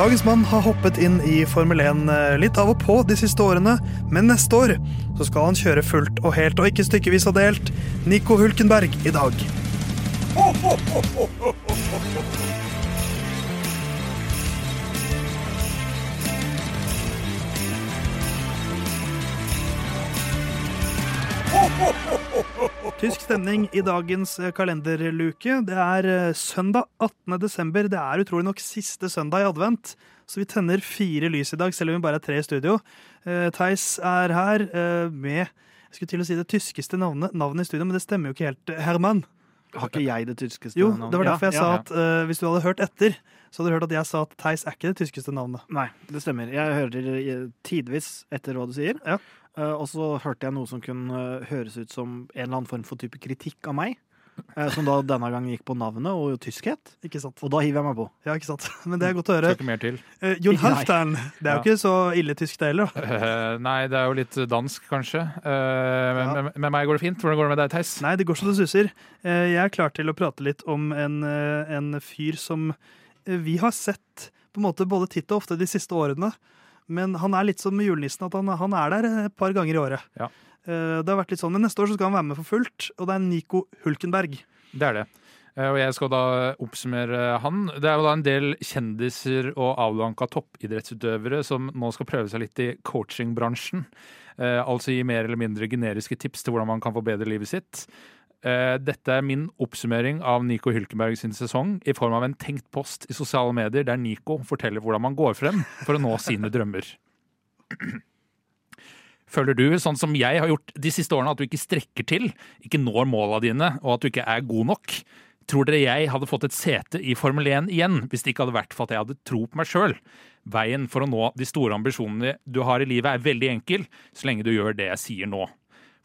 Dagens mann har hoppet inn i Formel 1 eh, litt av og på de siste årene, men neste år så skal han kjøre fullt og helt og ikke stykkevis og delt. Nico Hulkenberg i dag. Tysk stemning i dagens eh, kalenderluke. Det er eh, søndag 18. desember. Det er utrolig nok siste søndag i advent, så vi tenner fire lys i dag, selv om vi bare er tre i studio. Eh, Theis er her med jeg skulle til å si det tyskeste navnet, navnet i studio, men det stemmer jo ikke helt. Herman. Har ikke jeg det tyskeste Jo, navnet? det var derfor jeg Ja, sa ja. at uh, hvis du hadde hørt etter, så hadde du hørt at jeg sa at Theis er ikke det tyskeste navnet. Nei, det stemmer. Jeg hører tidvis etter hva du sier. Eh, og så hørte jeg noe som kunne eh, høres ut som en eller annen form for type kritikk av meg. eh, som da denne gangen gikk på navnet og tyskhet. Ikke sant? Og da hiver jeg meg på. Ja, ikke sant? Men det er godt å høre. Skal ikke mer til. Eh, Jon. Halvdan. Det er jo Ja. ikke så ille tysk, det heller. Eh, nei, det er jo litt dansk, kanskje. Uh, men Ja. med, med meg går det fint. Hvordan går det med deg, Theis? Nei, det går så det suser. Uh, Jeg er klar til å prate litt om en, en fyr som vi har sett på en måte både titt og ofte de siste årene. Men han er litt som med julenissen, at han, han er der et par ganger i året. Ja. Eh, Det har vært litt sånn, Men neste år så skal han være med for fullt, og det er Nico Hulkenberg. Det er det. Eh, Og jeg skal da oppsummere han. Det er jo da en del kjendiser og avdanka toppidrettsutøvere som nå skal prøve seg litt i coachingbransjen. Eh, altså gi mer eller mindre generiske tips til hvordan man kan forbedre livet sitt. Eh, Dette er min oppsummering av Nico Hylkenberg sin sesong i form av en tenkt post i sosiale medier der Nico forteller hvordan man går frem for å nå sine drømmer. Føler du, sånn som jeg har gjort de siste årene, at du ikke strekker til, ikke når måla dine, og at du ikke er god nok? Tror dere jeg hadde fått et sete i Formel 1 igjen hvis det ikke hadde vært for at jeg hadde tro på meg sjøl? Veien for å nå de store ambisjonene du har i livet er veldig enkel, så lenge du gjør det jeg sier nå.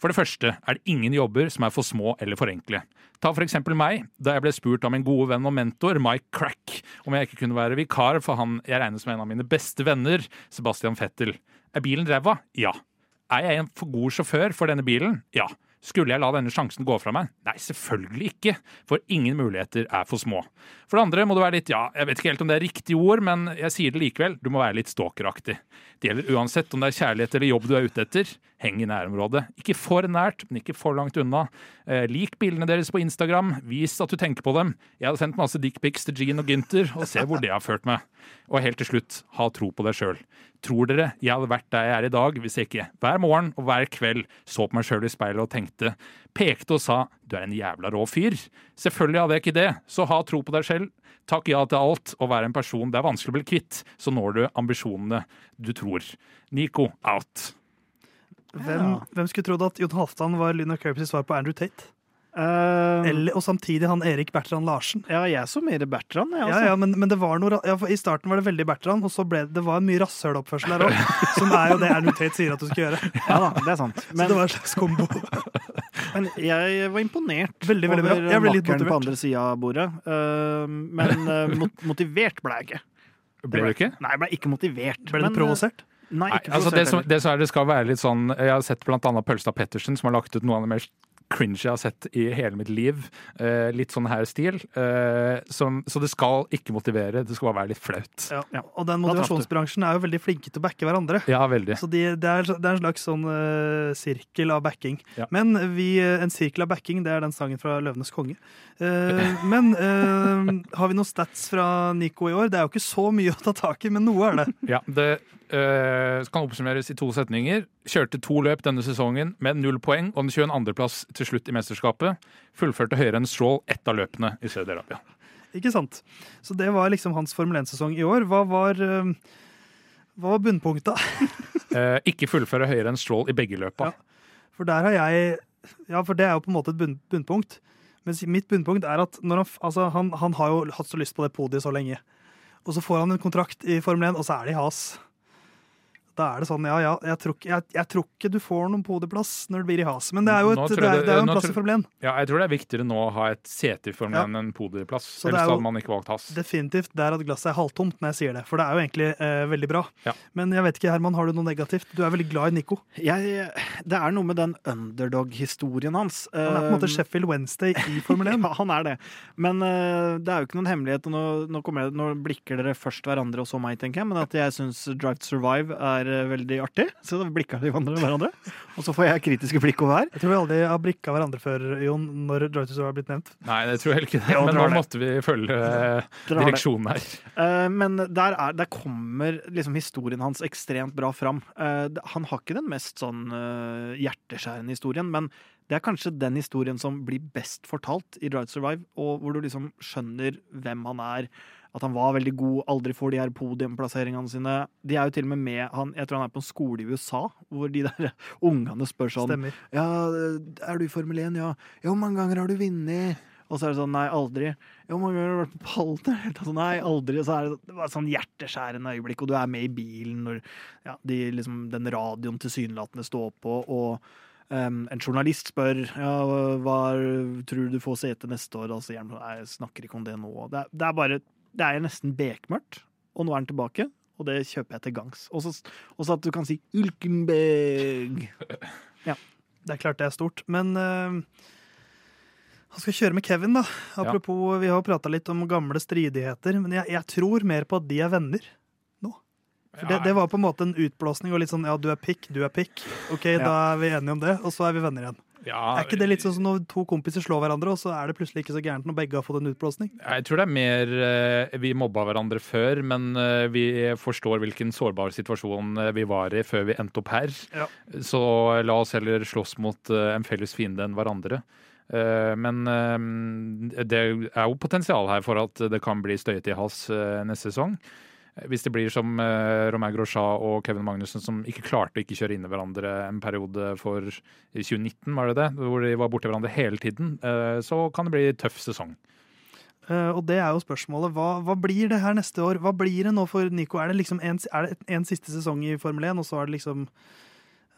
For det første er det ingen jobber som er for små eller for enkle. Ta for eksempel meg, da jeg ble spurt av min gode venn og mentor Mike Crack om jeg ikke kunne være vikar for han jeg regner som en av mine beste venner, Sebastian Fettel. Er bilen ræva? Ja. Er jeg en for god sjåfør for denne bilen? Ja. Skulle jeg la denne sjansen gå fra meg? Nei, selvfølgelig ikke, for ingen muligheter er for små. For det andre må du være litt, ja, jeg vet ikke helt om det er riktig ord, men jeg sier det likevel, du må være litt stalkeraktig. Det gjelder uansett om det er kjærlighet eller jobb du er ute etter. Heng i nærområdet. Ikke for nært, men ikke for langt unna. Eh, lik bildene deres på Instagram, vis at du tenker på dem. Jeg hadde sendt masse dickpics til Jean og Gynter, og se hvor det har ført meg. Og helt til slutt, ha tro på deg sjøl. Tror dere jeg hadde vært der jeg er i dag hvis jeg ikke hver morgen og hver kveld så på meg sjøl i speilet og tenkte, pekte og sa du er en jævla rå fyr? Selvfølgelig hadde jeg ikke det, så ha tro på deg selv. Takk ja til alt og vær en person det er vanskelig å bli kvitt, så når du ambisjonene du tror. Nico out. Hvem, hvem skulle trodd at Jon Halvdan var Lina Kirby's svar på Andrew Tate? Eh, Eller, og samtidig han Erik Bertrand Larsen. ja, jeg så mer Bertrand, jeg, altså. ja, men, men det var noe, ja, for I starten var det veldig Bertrand, og så ble det, det var en mye rasshøloppførsel der òg. Som er jo det Andrew Tate sier at du skal gjøre. Ja da, det er sant. Så det var en slags kombo. men jeg var imponert Veldig, veldig bra. over Jeg ble litt makkeren på motivert. andre sida av bordet. Uh, men uh, mot motivert ble jeg ikke. Ble du ikke? Nei, jeg ble ikke motivert. Ble du men, provosert? Nei, Nei, altså det, som, det som er det skal være litt sånn Jeg har sett annet Pølstad Pettersen, som har lagt ut noe av det mer cringe jeg har sett i hele mitt liv. Eh, litt sånn her stil. Eh, som, så det skal ikke motivere, det skal bare være litt flaut. Ja. Ja. Og den motivasjonsbransjen er jo veldig flinke til å backe hverandre. Ja, veldig. Så de, det, er, det er en slags sånn uh, sirkel av backing. Ja. Men vi, eh, en sirkel av backing, det er den sangen fra Løvenes konge. Uh, men uh, har vi noen stats fra Nico i år? Det er jo ikke så mye å ta tak i, men noe er det. Ja, det eh, kan oppsummeres i to setninger. Kjørte to løp denne sesongen med null poeng og en 22.-plass til slutt i mesterskapet. Fullførte høyere enn Stroll ett av løpene i Saudi-Arabia. Ikke sant? Så det var liksom hans Formel 1-sesong i år. Hva var, eh, hva var bunnpunktet? Eh, ikke fullføre høyere enn Stroll i begge løpa. Ja. For der har jeg Ja, for det er jo på en måte et bunn, bunnpunkt. Men mitt bunnpunkt er at når han, altså, han, han har jo hatt så lyst på det podiet så lenge. Og så får han en kontrakt i Formel 1, og så er det i has. Da er det sånn, ja ja, jeg tror, ikke- jeg, jeg tror ikke du får noen podieplass når du blir i has. Men det er jo, et, Nå tror det er, det er jo en plass tror- i Formel 1. Ja, jeg tror det er viktigere nå å ha et sete i Formel Ja. 1 enn podieplass. Så det er Ellers jo- hadde man ikke valgt has. Definitivt der at glasset er halvtomt når jeg sier det. For det er jo egentlig eh, veldig bra. Ja. Men jeg vet ikke, Herman, har du noe negativt? Du er veldig glad i Nico. Jeg, det er noe med den underdog-historien hans. Han er på en måte Eh, Sheffield Wednesday i Formel 1. Ja, han er det. Men eh, det er jo ikke noen hemmelighet. og Nå, nå, kommer jeg, nå blikker dere først hverandre og så meg, tenker jeg. Men at jeg syns Drive to Survive er eh, veldig artig. Så da blikker de hverandre, hverandre. Og så får jeg kritiske blikk over her. Jeg tror vi aldri har blikka hverandre før, Jon, når Drive to har blitt nevnt. Nei, det tror jeg heller ikke det. Men nå måtte vi følge eh, direksjonen her. Eh, men der, er, der kommer liksom historien hans ekstremt bra fram. Eh, han har ikke den mest sånn hjerteskjærende historien, men det er kanskje den historien som blir best fortalt i Drive Survive, og hvor du liksom skjønner hvem han er. At han var veldig god, aldri får de her podiumplasseringene sine. De er jo til og med med han, Jeg tror han er på en skole i USA, hvor de der ungene spør sånn Stemmer. Ja, er du i Formel 1? Ja. Ja, hvor mange ganger har du vunnet? Og så er det sånn, nei, aldri. Hvor mange ganger har du vært på pallen? Altså, nei, aldri. Og så er det, det sånn hjerteskjærende øyeblikk, og du er med i bilen når ja, de, liksom, den radioen tilsynelatende står på, og um, en journalist spør ja, hva tror du du får sete neste år, og så sier han jeg snakker ikke om det nå. Det er, det er bare Det er nesten bekmørkt, og nå er han tilbake. Og det kjøper jeg til gangs. Og så at du kan si 'Ulkenberg'. Det er klart det er stort. Men han skal kjøre med Kevin, da. Apropos, vi har prata litt om gamle stridigheter. Men jeg, jeg tror mer på at de er venner. nå. For det, det var på en måte en utblåsning og litt sånn ja, du er pikk, du er pikk. Ok, da er vi enige om det, og så er vi venner igjen. Ja, Er ikke det litt sånn som når to kompiser slår hverandre, og så er det plutselig ikke så gærent når begge har fått en utblåsning? Jeg tror det er mer eh, Vi mobba hverandre før, men eh, vi forstår hvilken sårbar situasjon eh, vi var i før vi endte opp her. Ja. Så la oss heller slåss mot en felles fiende enn hverandre. Men det er jo potensial her for at det kan bli støyete i hals eh, neste sesong. Hvis det blir som eh, Romain Grosjean og Kevin Magnussen, som ikke klarte å ikke kjøre inn i hverandre en periode for 2019, var det det? Hvor de var borti hverandre hele tiden, eh, så kan det bli tøff sesong. Uh, og det er jo spørsmålet. Hva, hva blir det her neste år? Hva blir det nå for Nico? Er det liksom en, det en siste sesong i Formel 1, og så er det liksom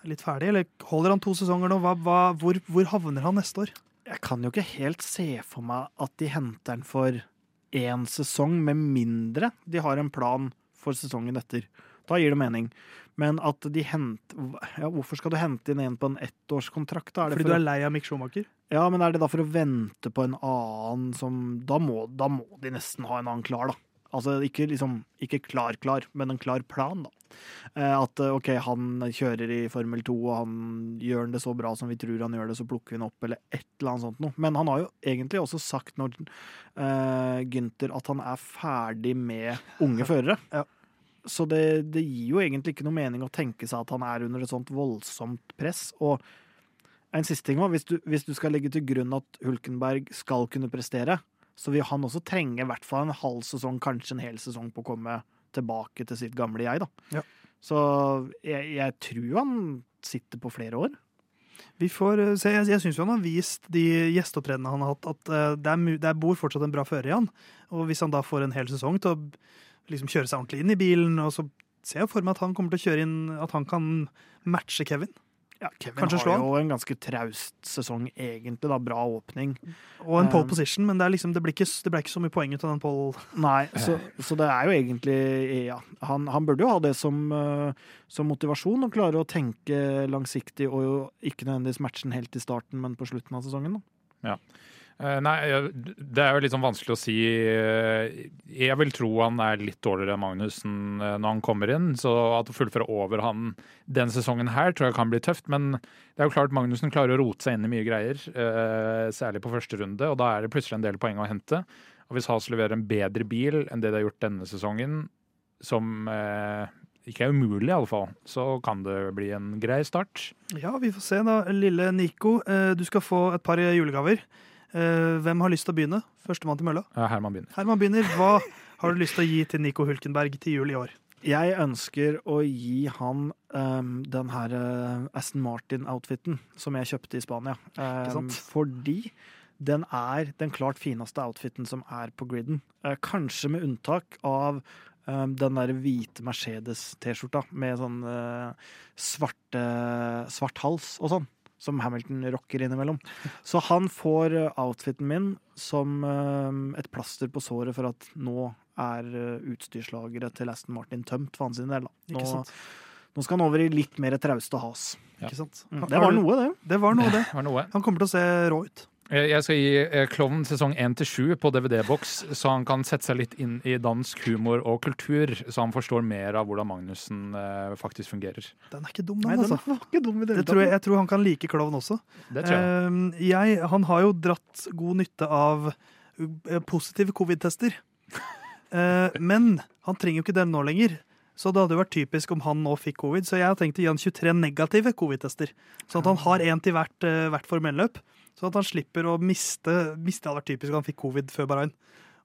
litt ferdig? Eller holder han to sesonger nå? Hva, hva, hvor, hvor havner han neste år? Jeg kan jo ikke helt se for meg at de henter han for én sesong, med mindre de har en plan for sesongen etter. Da gir det mening. Men at de henter ja, Hvorfor skal du hente inn en på en ettårskontrakt? Da? Er det Fordi for du er lei av Mick Schumacher? Ja, men er det da for å vente på en annen som Da må, da må de nesten ha en annen klar, da. Altså ikke liksom Ikke klar-klar, men en klar plan, da. Eh, At eh, OK, han kjører i Formel 2, og han gjør det så bra som vi tror han gjør det, så plukker vi han opp, eller et eller annet sånt noe. Men han har jo egentlig også sagt når uh, Gynter at han er ferdig med unge førere. Ja. Så det, det gir jo egentlig ikke noe mening å tenke seg at han er under et sånt voldsomt press. Og en siste ting òg, hvis hvis du skal legge til grunn at Hulkenberg skal kunne prestere, så vil han også trenge i hvert fall en halv sesong, kanskje en hel sesong på å komme tilbake til sitt gamle jeg, da. Ja. Så jeg, jeg tror han sitter på flere år. Vi får eh, se. Jeg, jeg syns han har vist de gjesteopptredenene han har hatt, at eh, det, er, det er bor fortsatt en bra fører i han. Og hvis han da får en hel sesong til å liksom kjøre seg ordentlig inn i bilen, og så ser jeg for meg at han kommer til å kjøre inn At han kan matche Kevin. Ja, Kevin Kanskje har jo en ganske traust sesong, egentlig. da, Bra åpning. Og en pole Um, position, men det, er liksom, det, ble ikke, det ble ikke så mye poeng ut av den pole. Nei, så, så det er jo egentlig Ja, han, han burde jo ha det som, eh, som motivasjon, å klare å tenke langsiktig og jo ikke nødvendigvis matchen helt i starten, men på slutten av sesongen. da. Eh, Nei, det er jo litt sånn vanskelig å si. Eh, Jeg vil tro han er litt dårligere enn Magnussen eh, når han kommer inn. Så at å fullføre over han den sesongen her tror jeg kan bli tøft. Men det er jo klart Magnussen klarer å rote seg inn i mye greier. Særlig på første runde, og da er det plutselig en del poeng å hente. Og hvis Haas leverer en bedre bil enn det de har gjort denne sesongen, som ikke er umulig i alle fall, så kan det bli en grei start. Ja, vi får se, da. Lille Nico, eh, du skal få et par julegaver. Eh, Hvem har lyst til å begynne? Førstemann til mølla. Ja, Herman begynner. Herman begynner. Hva har du lyst til å gi til Nico Hulkenberg til jul i år? Jeg ønsker å gi han um, den her eh, Aston Martin-outfiten som jeg kjøpte i Spania. Um, fordi den er den klart fineste outfiten som er på griden. Uh, kanskje med unntak av den der hvite Mercedes-T-skjorta med sånn eh, svarte, svart hals og sånn. Som Hamilton rocker innimellom. Så han får outfiten min som eh, et plaster på såret for at nå er eh, utstyrslageret til Aston Martin tømt for hans del. Nå, nå skal han over i litt mer trauste has. Ja. Ikke sant? Mm, Det var noe, det. Det var noe, det. Det var noe. Han kommer til å se rå ut. Jeg jeg skal gi eh, Klovn sesong 1-7 på DVD-boks, så han kan sette seg litt inn i dansk humor og kultur, så han forstår mer av hvordan Magnussen eh, faktisk fungerer. Den er ikke dum, den, Nei, den, den altså. var ikke dum i det Det tror jeg, jeg tror han kan like klovn også. Det tror jeg. Eh, jeg, han har jo dratt god nytte av eh, positive covid-tester. Eh, men han trenger jo ikke den nå lenger. Så det hadde jo vært typisk om han nå fikk covid. Så jeg har tenkt å gi han 23 negative covid-tester. Sånn at han har én til hvert, eh, hvert formelløp. Sånn at han slipper å miste miste hadde vært typisk at han fikk covid før Bahrain.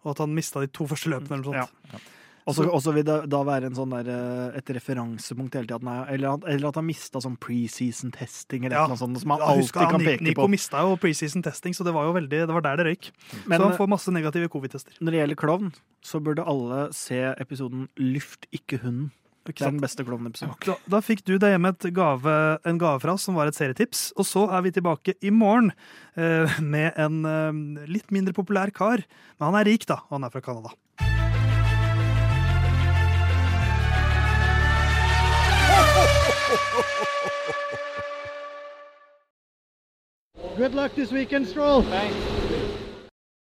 Og at han mista de to første løpene eller noe sånt. Og så og så vil det da være en sånn der, eh, et referansepunkt hele tida. at han er- Eller, at- eller at han mista sånn preseason testing eller Ja. noe sånt. Som han Ja, alltid husk, han, kan Nico, peke Nico på. mista jo preseason testing, så det var jo veldig, det var der det røyk. Men så han får masse negative covid-tester. når det gjelder klovn, så burde alle se episoden 'Lyft ikke hunden'. Ikke Det er sant? den beste klovnepisoden. Da, da fikk du deg hjemme et gave, en gave fra oss som var et serietips. Og så er vi tilbake i morgen eh, med en eh, litt mindre populær kar. Men han er rik, da. Og han er fra Canada. Good luck this weekend, Stroll. Thanks.